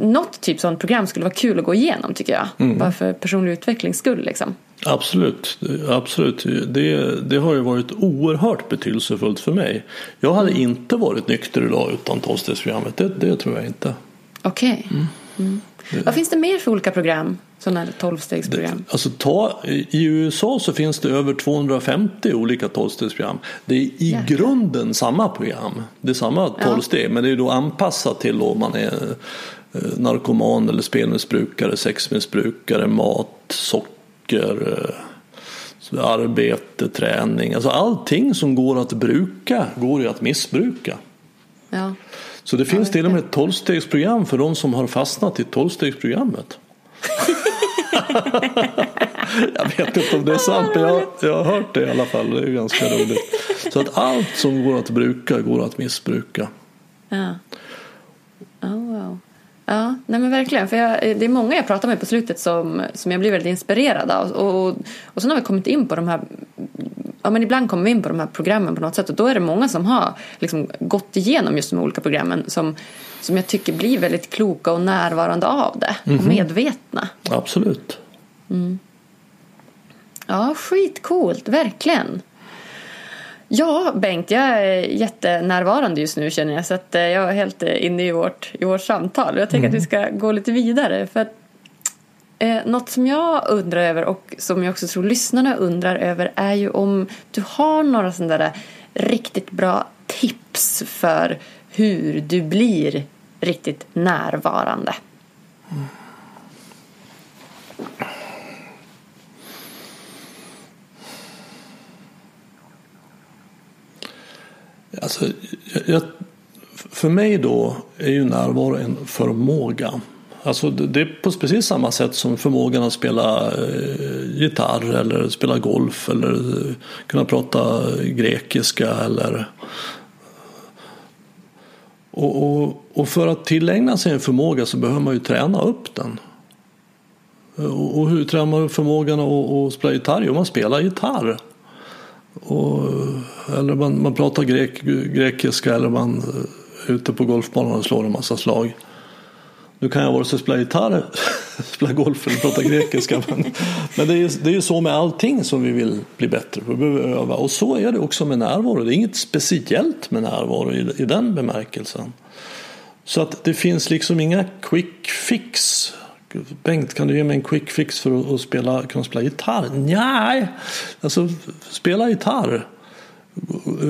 något typ sånt program skulle vara kul att gå igenom tycker jag. Mm. Bara för personlig utvecklings skull liksom. Absolut, absolut. Det, det har ju varit oerhört betydelsefullt för mig. Jag hade mm. inte varit nykter idag utan tolvstegsprogrammet. Det, det tror jag inte. Okej. Okay. Mm. Vad finns det mer för olika program? Sådana här tolvstegsprogram? Alltså, ta, I USA så finns det över 250 olika tolvstegsprogram. Det är i Jäklar. grunden samma program. Det är samma tolvsteg ja. men det är då anpassat till om man är eh, narkoman eller spelmissbrukare, sexmissbrukare, mat, socker, eh, arbete, träning. Alltså allting som går att bruka går ju att missbruka. Ja. Så det finns till och med ett tolvstegsprogram för de som har fastnat i tolvstegsprogrammet. (laughs) jag vet inte om det är sant men jag, jag har hört det i alla fall. Det är ganska roligt. Så att allt som går att bruka går att missbruka. Ja. Oh, wow. Ja, nej men verkligen. För jag, det är många jag pratar med på slutet som, som jag blir väldigt inspirerad av. Och, och, och sen har vi kommit in på de här ja, men ibland kommer vi in på de här programmen på något sätt och då är det många som har liksom gått igenom just de olika programmen som, som jag tycker blir väldigt kloka och närvarande av det mm -hmm. och mhm. medvetna. Absolut. Mm. Ja, skitcoolt, verkligen. Ja, Bengt, jag är jättenärvarande just nu känner jag så att eh, jag är helt eh, inne i vårt, i vårt samtal. Jag tänker mm. att vi ska gå lite vidare för att Eh, något som jag undrar över och som jag också tror lyssnarna undrar över är ju om du har några sådana där riktigt bra tips för hur du blir riktigt närvarande. Mm. Alltså, jag, för mig då är ju närvaro en förmåga. Alltså det är på precis samma sätt som förmågan att spela eh, gitarr eller spela golf eller eh, kunna prata grekiska eller och, och, och, för att tillägna sig en förmåga så behöver man ju träna upp den. Eh, och, och hur tränar man upp förmågan att, att spela gitarr? Jo, man spelar gitarr. Och, eh, eller man, man pratar grek, grekiska eller man är ute på golfbanan och slår en massa slag. Nu kan jag vare sig spela gitarr, (laughs) spela golf eller prata grekiska. Men, men det, är, det är ju så med allting som vi vill bli bättre på. Vi behöver öva. Och så är det också med närvaro. Det är inget speciellt med närvaro i, i den bemärkelsen. Så att det finns liksom inga quick fix. Bengt, kan du ge mig en quick fix för att, att spela, kunna spela gitarr? Nej, alltså spela gitarr.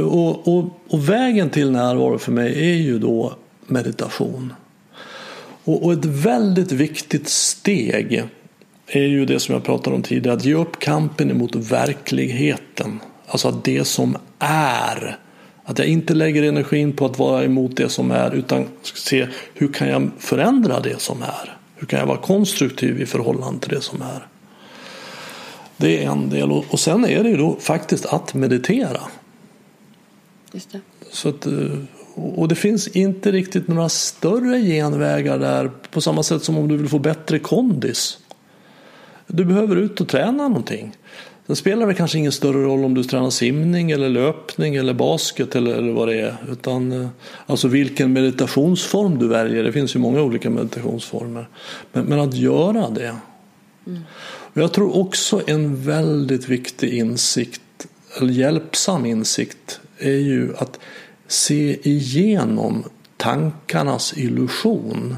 Och, och, och, vägen till närvaro för mig är ju då meditation. Och, och, ett väldigt viktigt steg är ju det som jag pratade om tidigare, att ge upp kampen emot verkligheten. Alltså att det som är. Att jag inte lägger energin på att vara emot det som är utan se hur kan jag förändra det som är. Hur kan jag vara konstruktiv i förhållande till det som är. Det är en del och sen är det ju då faktiskt att meditera. Just det. Så att, eh, och det finns inte riktigt några större genvägar där på samma sätt som om du vill få bättre kondis. Du behöver ut och träna någonting. Sen spelar det kanske ingen större roll om du tränar simning eller löpning eller basket eller, vad det är. Utan, eh, alltså vilken meditationsform du väljer. Det finns ju många olika meditationsformer. Men, men att göra det. Mm. Jag tror också en väldigt viktig insikt, eller hjälpsam insikt, är ju att se igenom tankarnas illusion.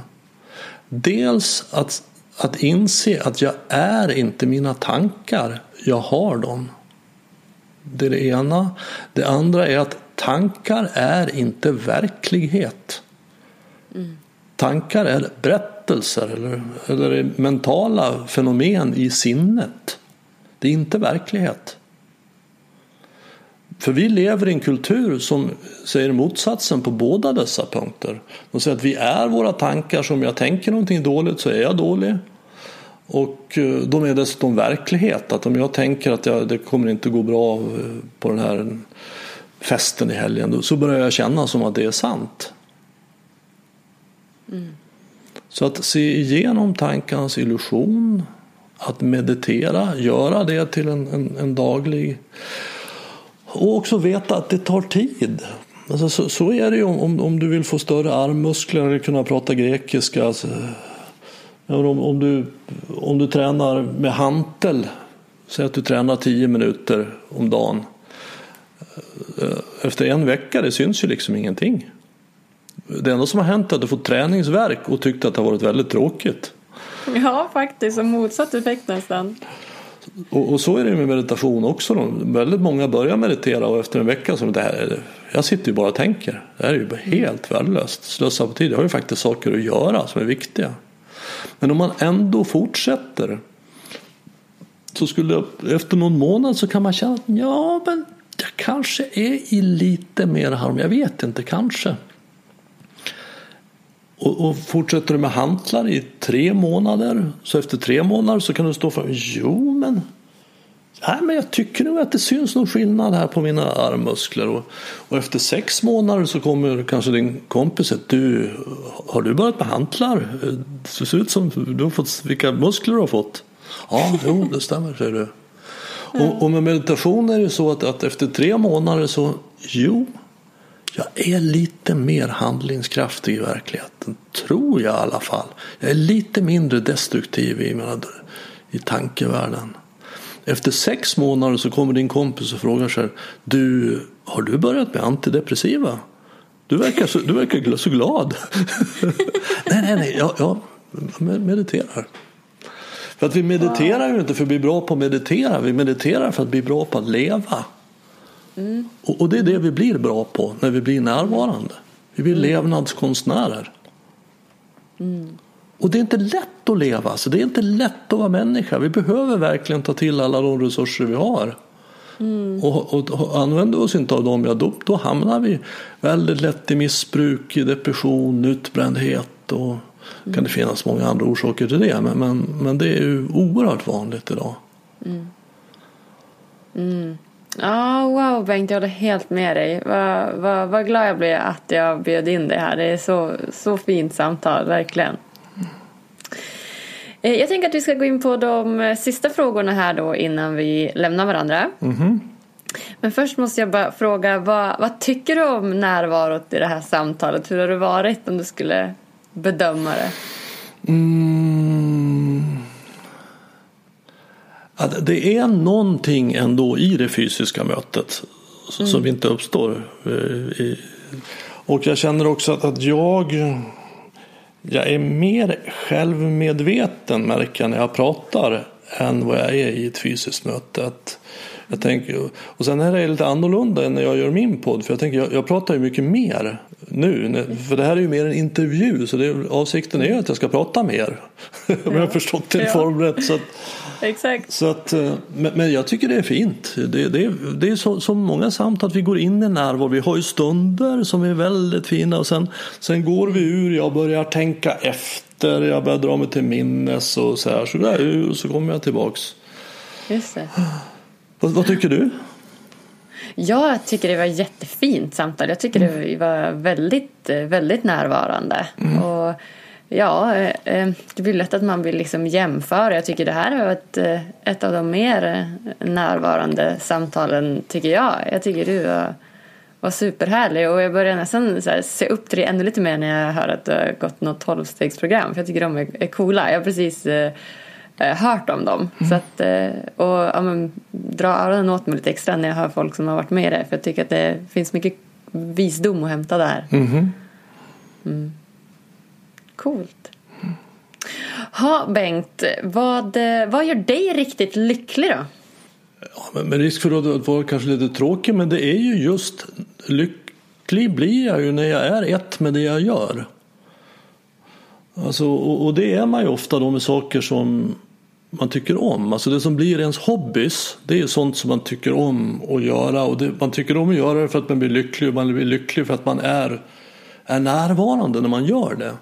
Dels att, att inse att jag är inte mina tankar, jag har dem. Det är det ena. Det andra är att tankar är inte verklighet. Mm. Tankar är berättelser eller, eller mentala fenomen i sinnet. Det är inte verklighet. För vi lever i en kultur som säger motsatsen på båda dessa punkter. De säger att vi är våra tankar, så om jag tänker någonting dåligt så är jag dålig. Och eh, de är dessutom verklighet, att om jag tänker att jag, det kommer inte gå bra eh, på den här festen i helgen, så börjar jag känna som att det är sant. Mm. Så att se igenom tankarnas illusion, att meditera, göra det till en, en, en daglig och också veta att det tar tid. Alltså, så, så, är det ju om, om du vill få större armmuskler eller kunna prata grekiska. Alltså, om, om, du, om du tränar med hantel, säg att du tränar 10 minuter om dagen. Eh, efter en vecka, det syns ju liksom ingenting. Det enda som har hänt är att du fått träningsverk och tyckt att det har varit väldigt tråkigt. Ja, faktiskt. En motsatt effekt nästan. Och, och, så är det med meditation också. Då. Väldigt många börjar meditera och efter en vecka så det här, jag sitter ju bara och tänker. Det här är ju bara helt värdelöst. Slösa på tid. Jag har ju faktiskt saker att göra som är viktiga. Men om man ändå fortsätter så skulle efter någon månad så kan man känna att ja, men jag kanske är i lite mer harm. Jag vet inte, kanske. Och, och fortsätter du med hantlar i tre månader så efter tre månader så kan du stå för jo men Nej, men jag tycker nog att det syns någon skillnad här på mina armmuskler. Och, och efter sex månader så kommer kanske din kompis att du har du börjat med hantlar? Det ser ut som du har fått, vilka muskler du har fått. Ja, jo, det stämmer, säger du. Och, och med meditation är det så att, att efter tre månader så, jo, jag är lite mer handlingskraftig i verkligheten. Tror jag i alla fall. Jag är lite mindre destruktiv i, i tankevärlden. Efter sex månader så kommer din kompis och frågar sig Du, har du börjat med antidepressiva? Du verkar så, du verkar så glad. (laughs) nej, nej, nej, jag, jag mediterar. För att vi mediterar ju inte för att bli bra på att meditera. Vi mediterar för att bli bra på att leva. Mm. Och, och, det är det vi blir bra på när vi blir närvarande. Vi blir mm. levnadskonstnärer. Mm. Och det är inte lätt att leva, alltså. det är inte lätt att vara människa. Vi behöver verkligen ta till alla de resurser vi har. Mm. Och, och, och använder vi oss inte av dem, ja, då, då hamnar vi väldigt lätt i missbruk, i depression, utbrändhet och mm. kan det finnas många andra orsaker till det. Men, men, men det är ju oerhört vanligt idag. Mm. Mm. Ja, wow Bengt, jag håller helt med dig. Vad, vad, vad glad jag blir att jag bjöd in dig här. Det är så, så fint samtal, verkligen. Eh, jag tänker att vi ska gå in på de eh, sista frågorna här då innan vi lämnar varandra. Mm-hmm. Men först måste jag bara fråga, vad, vad tycker du om närvarot i det här samtalet? Hur har det varit om du skulle bedöma det? Mm. Att det är någonting ändå i det fysiska mötet mm. som inte uppstår. Eh, och jag känner också att, att jag, jag är mer självmedveten märker jag när jag pratar än vad jag är i ett fysiskt möte. Att jag tänker, och sen är det lite annorlunda än när jag gör min podd. För jag tänker, jag, jag pratar ju mycket mer nu. För det här är ju mer en intervju. Så det, avsikten är ju att jag ska prata mer. (laughs) Om jag har förstått din ja. form rätt. Så att, Exakt. Så att, eh, men, men, jag tycker det är fint. Det, det, det är så, så många samtal att vi går in i närvaro. Vi har ju stunder som är väldigt fina. Och sen, sen går vi ur. Jag börjar tänka efter. Jag börjar dra mig till minnes och så här. Så där, och så kommer jag tillbaks. Just det. Vad, vad tycker du? Jag tycker det var ett jättefint samtal. Jag tycker mm. det var väldigt, väldigt närvarande. Mm. Och ja, eh, det blir lätt att man vill liksom jämföra. Jag tycker det här är ett, eh, ett av de mer närvarande samtalen, tycker jag. Jag tycker du var, var superhärlig och jag börjar nästan se upp till det ännu lite mer när jag hör att du har gått något tolvstegsprogram. För jag tycker de är, är coola. Jag har precis eh, eh, hört om dem. Mm. Så att, eh, och ja, men, dra öronen åt mig lite extra när jag hör folk som har varit med i det. För jag tycker att det finns mycket visdom att hämta där. Mm. Mm. Coolt. Ha, Bengt, vad, vad gör dig riktigt lycklig då? Ja, med risk för att vara kanske lite tråkig, men det är ju just lycklig blir jag ju när jag är ett med det jag gör. Alltså, och, och, det är man ju ofta då med saker som man tycker om. Alltså det som blir ens hobbys, det är sånt som man tycker om att göra. Och det, man tycker om att göra det för att man blir lycklig och man blir lycklig för att man är, är närvarande när man gör det.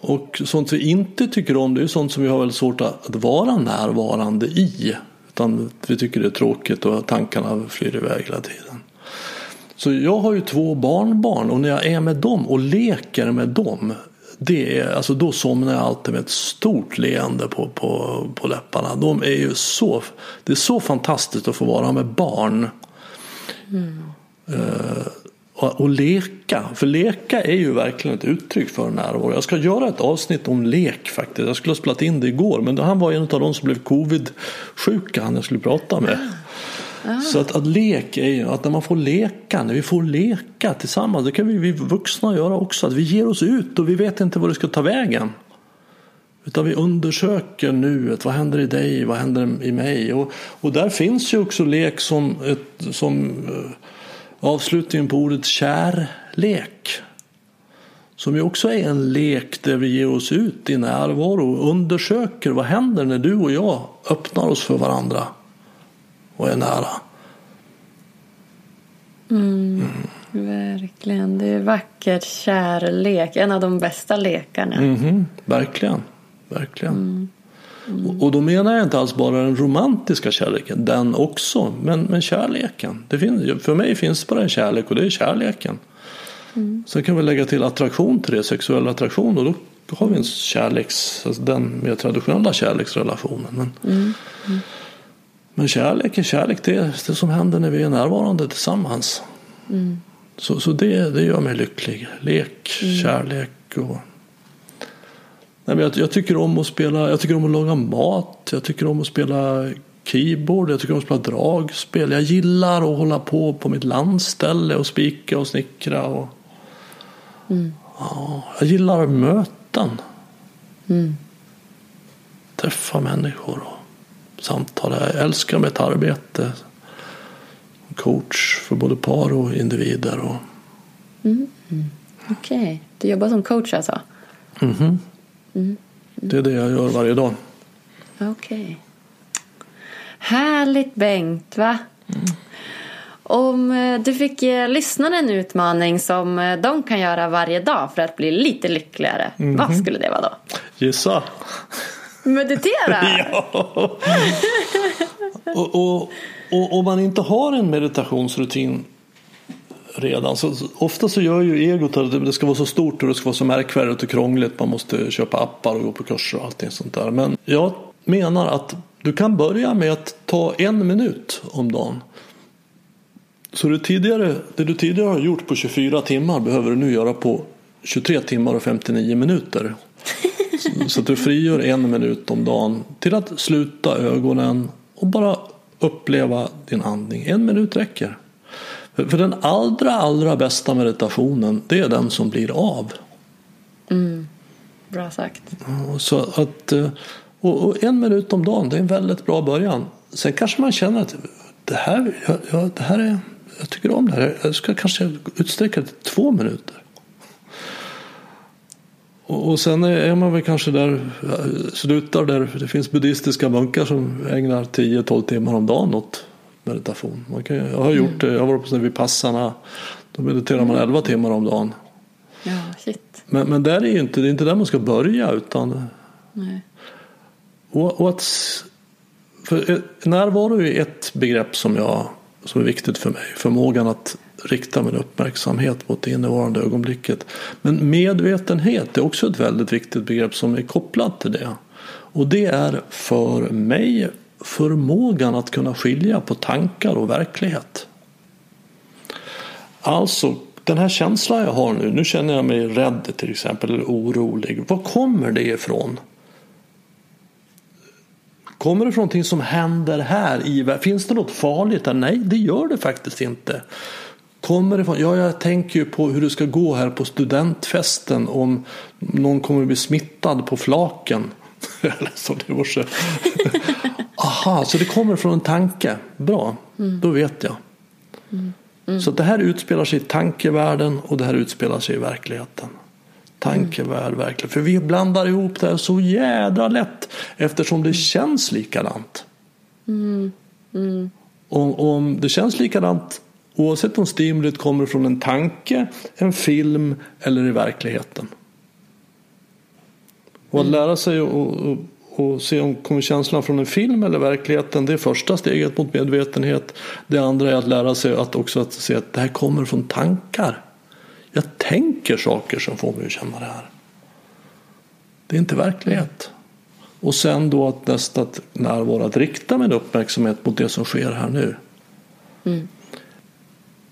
Och sånt vi inte tycker om, det är sånt som vi har väldigt svårt att, att vara närvarande i. Utan vi tycker det är tråkigt och tankarna flyr iväg hela tiden. Så jag har ju två barnbarn och när jag är med dem och leker med dem det är, alltså då somnar jag alltid med ett stort leende på, på, på läpparna. De är ju så, det är så fantastiskt att få vara med barn. Mm. Uh, och, och, leka, för leka är ju verkligen ett uttryck för närvaro. Jag ska göra ett avsnitt om lek faktiskt. Jag skulle ha spelat in det igår men han var en av de som blev covid-sjuka han jag skulle prata med. Ah. Ah. Så att, att lek är ju att när man får leka, när vi får leka tillsammans, det kan vi, vi vuxna göra också, att vi ger oss ut och vi vet inte var det ska ta vägen. Utan vi undersöker nuet, vad händer i dig, vad händer i mig? Och, och där finns ju också lek som, ett, som eh, avslutningen på ordet kärlek. Som ju också är en lek där vi ger oss ut i närvaro och undersöker vad händer när du och jag öppnar oss för varandra och är nära. Mm, mm. Verkligen. Det är vackert kärlek. En av de bästa lekarna. Mm, verkligen. Verkligen. Mm. Mm. Och då menar jag inte alls bara den romantiska kärleken, den också, men, men kärleken. Det finns, för mig finns bara en kärlek och det är kärleken. Mm. Sen kan vi lägga till attraktion till det, sexuell attraktion och då har vi en kärleks, alltså den mer traditionella kärleksrelationen. Men, mm. Mm. Men kärlek är kärlek, det är det som händer när vi är närvarande tillsammans. Mm. Så, så det, det gör mig lycklig. Lek, mm. kärlek och... Nej, men jag, jag, tycker om att spela, jag tycker om att laga mat, jag tycker om att spela keyboard, jag tycker om att spela dragspel. Jag gillar att hålla på på mitt landställe och spika och snickra. Och, mm. ja, jag gillar möten. Mm. Träffa människor. Samtal. Jag älskar mitt arbete. Coach för både par och individer. Och... Mm. Mm. Okej, okay. du jobbar som coach alltså? Mm -hmm. mm. Det är det jag gör varje dag. Okej. Okay. Härligt Bengt, va? Om eh, du fick ge lyssnarna en utmaning som eh, de kan göra varje dag för att bli lite lyckligare, -hmm. vad skulle det vara då? Gissa! Meditera? (laughs) ja. och, och, och om man inte har en meditationsrutin redan. Så, ofta så gör ju egot att det ska vara så stort och det ska vara så märkvärdigt och krångligt. Man måste köpa appar och gå på kurser och allting sånt där. Men jag menar att du kan börja med att ta en minut om dagen. Så det, tidigare, det du tidigare har gjort på 24 timmar behöver du nu göra på 23 timmar och 59 minuter. Så att du frigör en minut om dagen till att sluta ögonen och bara uppleva din andning. En minut räcker. För den allra, allra bästa meditationen, det är den som blir av. Mm. Bra sagt. Så att, eh, och en minut om dagen, det är en väldigt bra början. Sen kanske man känner att det här, ja, det här är, jag tycker om det här. Jag ska kanske utsträcka det till två minuter. Och sen är man väl kanske där, slutar där det finns buddhistiska munkar som ägnar 10-12 timmar om dagen åt meditation. Man kan, jag har gjort det, jag har varit på vid passarna. Då mediterar man 11 timmar om dagen. Ja, shit. Men, men där är ju inte, det är inte där man ska börja utan Nej. och, och att, för närvaro är ett begrepp som, jag, som är viktigt för mig. Förmågan att rikta min uppmärksamhet mot det innevarande ögonblicket. Men medvetenhet är också ett väldigt viktigt begrepp som är kopplat till det. Och det är för mig förmågan att kunna skilja på tankar och verklighet. Alltså den här känslan jag har nu, nu känner jag mig rädd till exempel eller orolig. Var kommer det ifrån? Kommer det från någonting som händer här i Finns det något farligt där? Nej, det gör det faktiskt inte. Kommer det från? Ja, jag tänker ju på hur det ska gå här på studentfesten om någon kommer att bli smittad på flaken. (laughs) så det var så. (laughs) Aha, så det kommer från en tanke. Bra, mm. då vet jag. Mm. Mm. Så det här utspelar sig i tankevärlden och det här utspelar sig i verkligheten. Tankevärld, verklighet. För vi blandar ihop det här så jädra lätt eftersom det känns likadant. Mm. Mm. Och om det känns likadant oavsett om stimulit kommer från en tanke, en film eller i verkligheten. Och att lära sig och, och se om kommer känslan från en film eller verkligheten. Det är första steget mot medvetenhet. Det andra är att lära sig att också att se att det här kommer från tankar. Jag tänker saker som får mig att känna det här. Det är inte verklighet. Och sen då att nästa närvaro att rikta min uppmärksamhet mot det som sker här nu. Mm.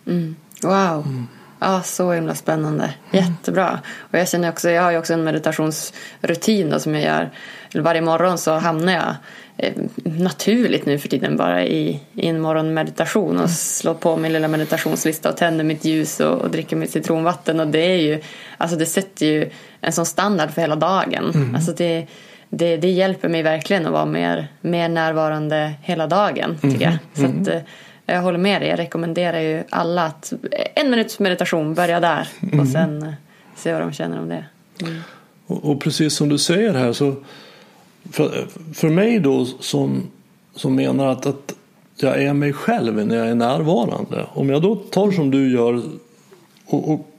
Mm. Wow. Mm. Ja, så himla spännande. Jättebra. Och jag känner också, jag har ju också en meditationsrutin då, som jag gör. Varje morgon så hamnar jag eh, naturligt nu för tiden bara i, i en morgonmeditation och slår på min lilla meditationslista och tänder mitt ljus och, och dricker mitt citronvatten. Och det är ju, alltså det sätter ju en sån standard för hela dagen. Mm. Alltså det, det, det hjälper mig verkligen att vara mer, mer närvarande hela dagen, tycker jag. Mm. Så att, eh, jag håller med dig. Jag rekommenderar ju alla att en minuts meditation, börja där och mm. sen mm. se vad de känner om det. Mm. Och, och, precis som du säger här så för, för mig då som, som menar att, att jag är mig själv när jag är närvarande. Om jag då tar som du gör och, och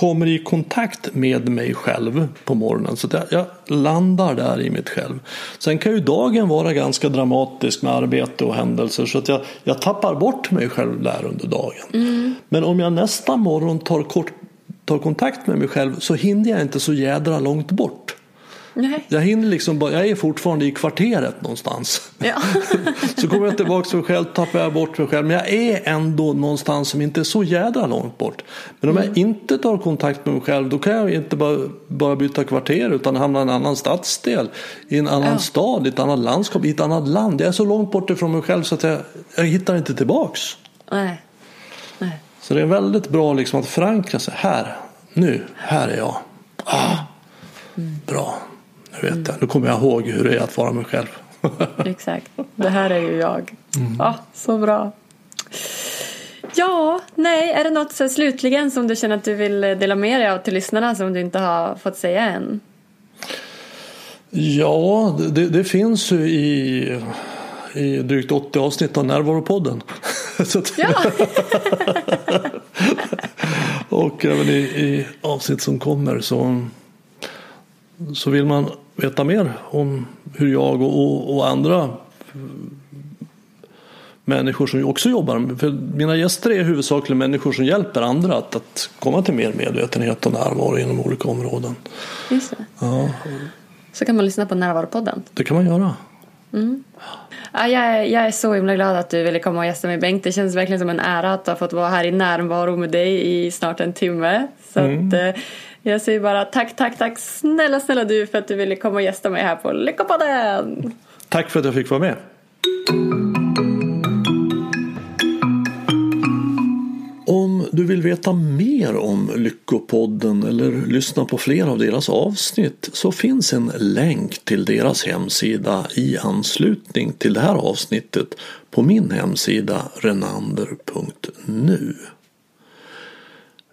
kommer i kontakt med mig själv på morgonen. Så jag, jag, landar där i mitt själv. Sen kan ju dagen vara ganska dramatisk med arbete och händelser så att jag, jag tappar bort mig själv där under dagen. Mm. Men om jag nästa morgon tar, kort, tar kontakt med mig själv så hinner jag inte så jädra långt bort. Nej. Jag hinner liksom bara, jag är fortfarande i kvarteret någonstans. Ja. (laughs) så kommer jag tillbaka till mig själv, tappar jag bort mig själv. Men jag är ändå någonstans som inte är så jädra långt bort. Men om mm. jag inte tar kontakt med mig själv då kan jag inte bara, bara byta kvarter utan hamna i en annan stadsdel, i en annan ja. stad, i ett annat landskap, i ett annat land. Jag är så långt bort ifrån mig själv så att jag, jag hittar inte tillbaks. Nej. Nej. Så det är väldigt bra liksom att förankra sig. Här, nu, här är jag. Ah, mm. Bra. Vet jag. Nu kommer jag ihåg hur det är att vara mig själv. (laughs) Exakt. Det här är ju jag. Mm. Ja, så bra. Ja, nej, är det något så slutligen som du känner att du vill dela med dig av till lyssnarna som du inte har fått säga än? Ja, det, det finns ju i, i drygt 80 avsnitt av Närvaropodden. (laughs) ja. (laughs) och även i, i avsnitt som kommer så så vill man veta mer om hur jag och, och, och andra människor som också jobbar. För mina gäster är huvudsakligen människor som hjälper andra att, att komma till mer medvetenhet och närvaro inom olika områden. Just det. Ja. Så kan man lyssna på Närvaropodden. Det kan man göra. Mm. Ja, jag, är, jag är så himla glad att du ville komma och gästa mig Bengt. Det känns verkligen som en ära att ha fått vara här i närvaro med dig i snart en timme. Så mm. att, Jag säger bara tack, tack, tack snälla, snälla du för att du ville komma och gästa mig här på Lyckopodden. Tack för att jag fick vara med. Om du vill veta mer om Lyckopodden eller lyssna på fler av deras avsnitt så finns en länk till deras hemsida i anslutning till det här avsnittet på min hemsida renander.nu.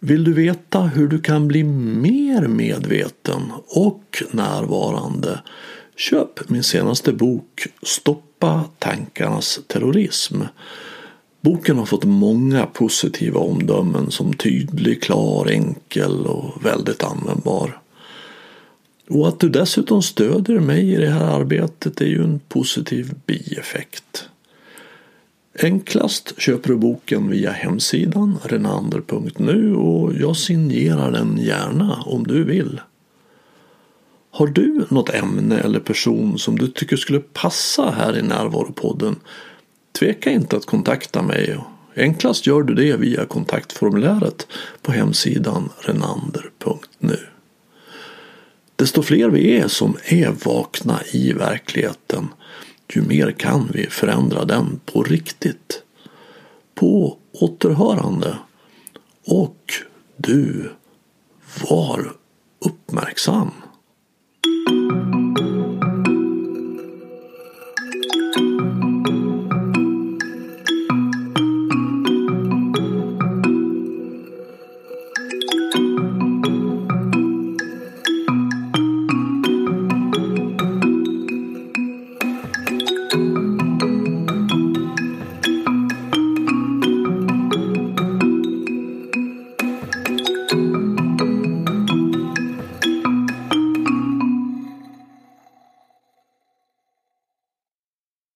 Vill du veta hur du kan bli mer medveten och närvarande? Köp min senaste bok Stoppa tankarnas terrorism. Boken har fått många positiva omdömen som tydlig, klar, enkel och väldigt användbar. Och att du dessutom stödjer mig i det här arbetet är ju en positiv bieffekt. Enklast köper du boken via hemsidan renander.nu och jag signerar den gärna om du vill. Har du något ämne eller person som du tycker skulle passa här i Närvaropodden? Tveka inte att kontakta mig. Enklast gör du det via kontaktformuläret på hemsidan renander.nu. Desto fler vi är som är vakna i verkligheten ju mer kan vi förändra den på riktigt. På återhörande. Och du var uppmärksam.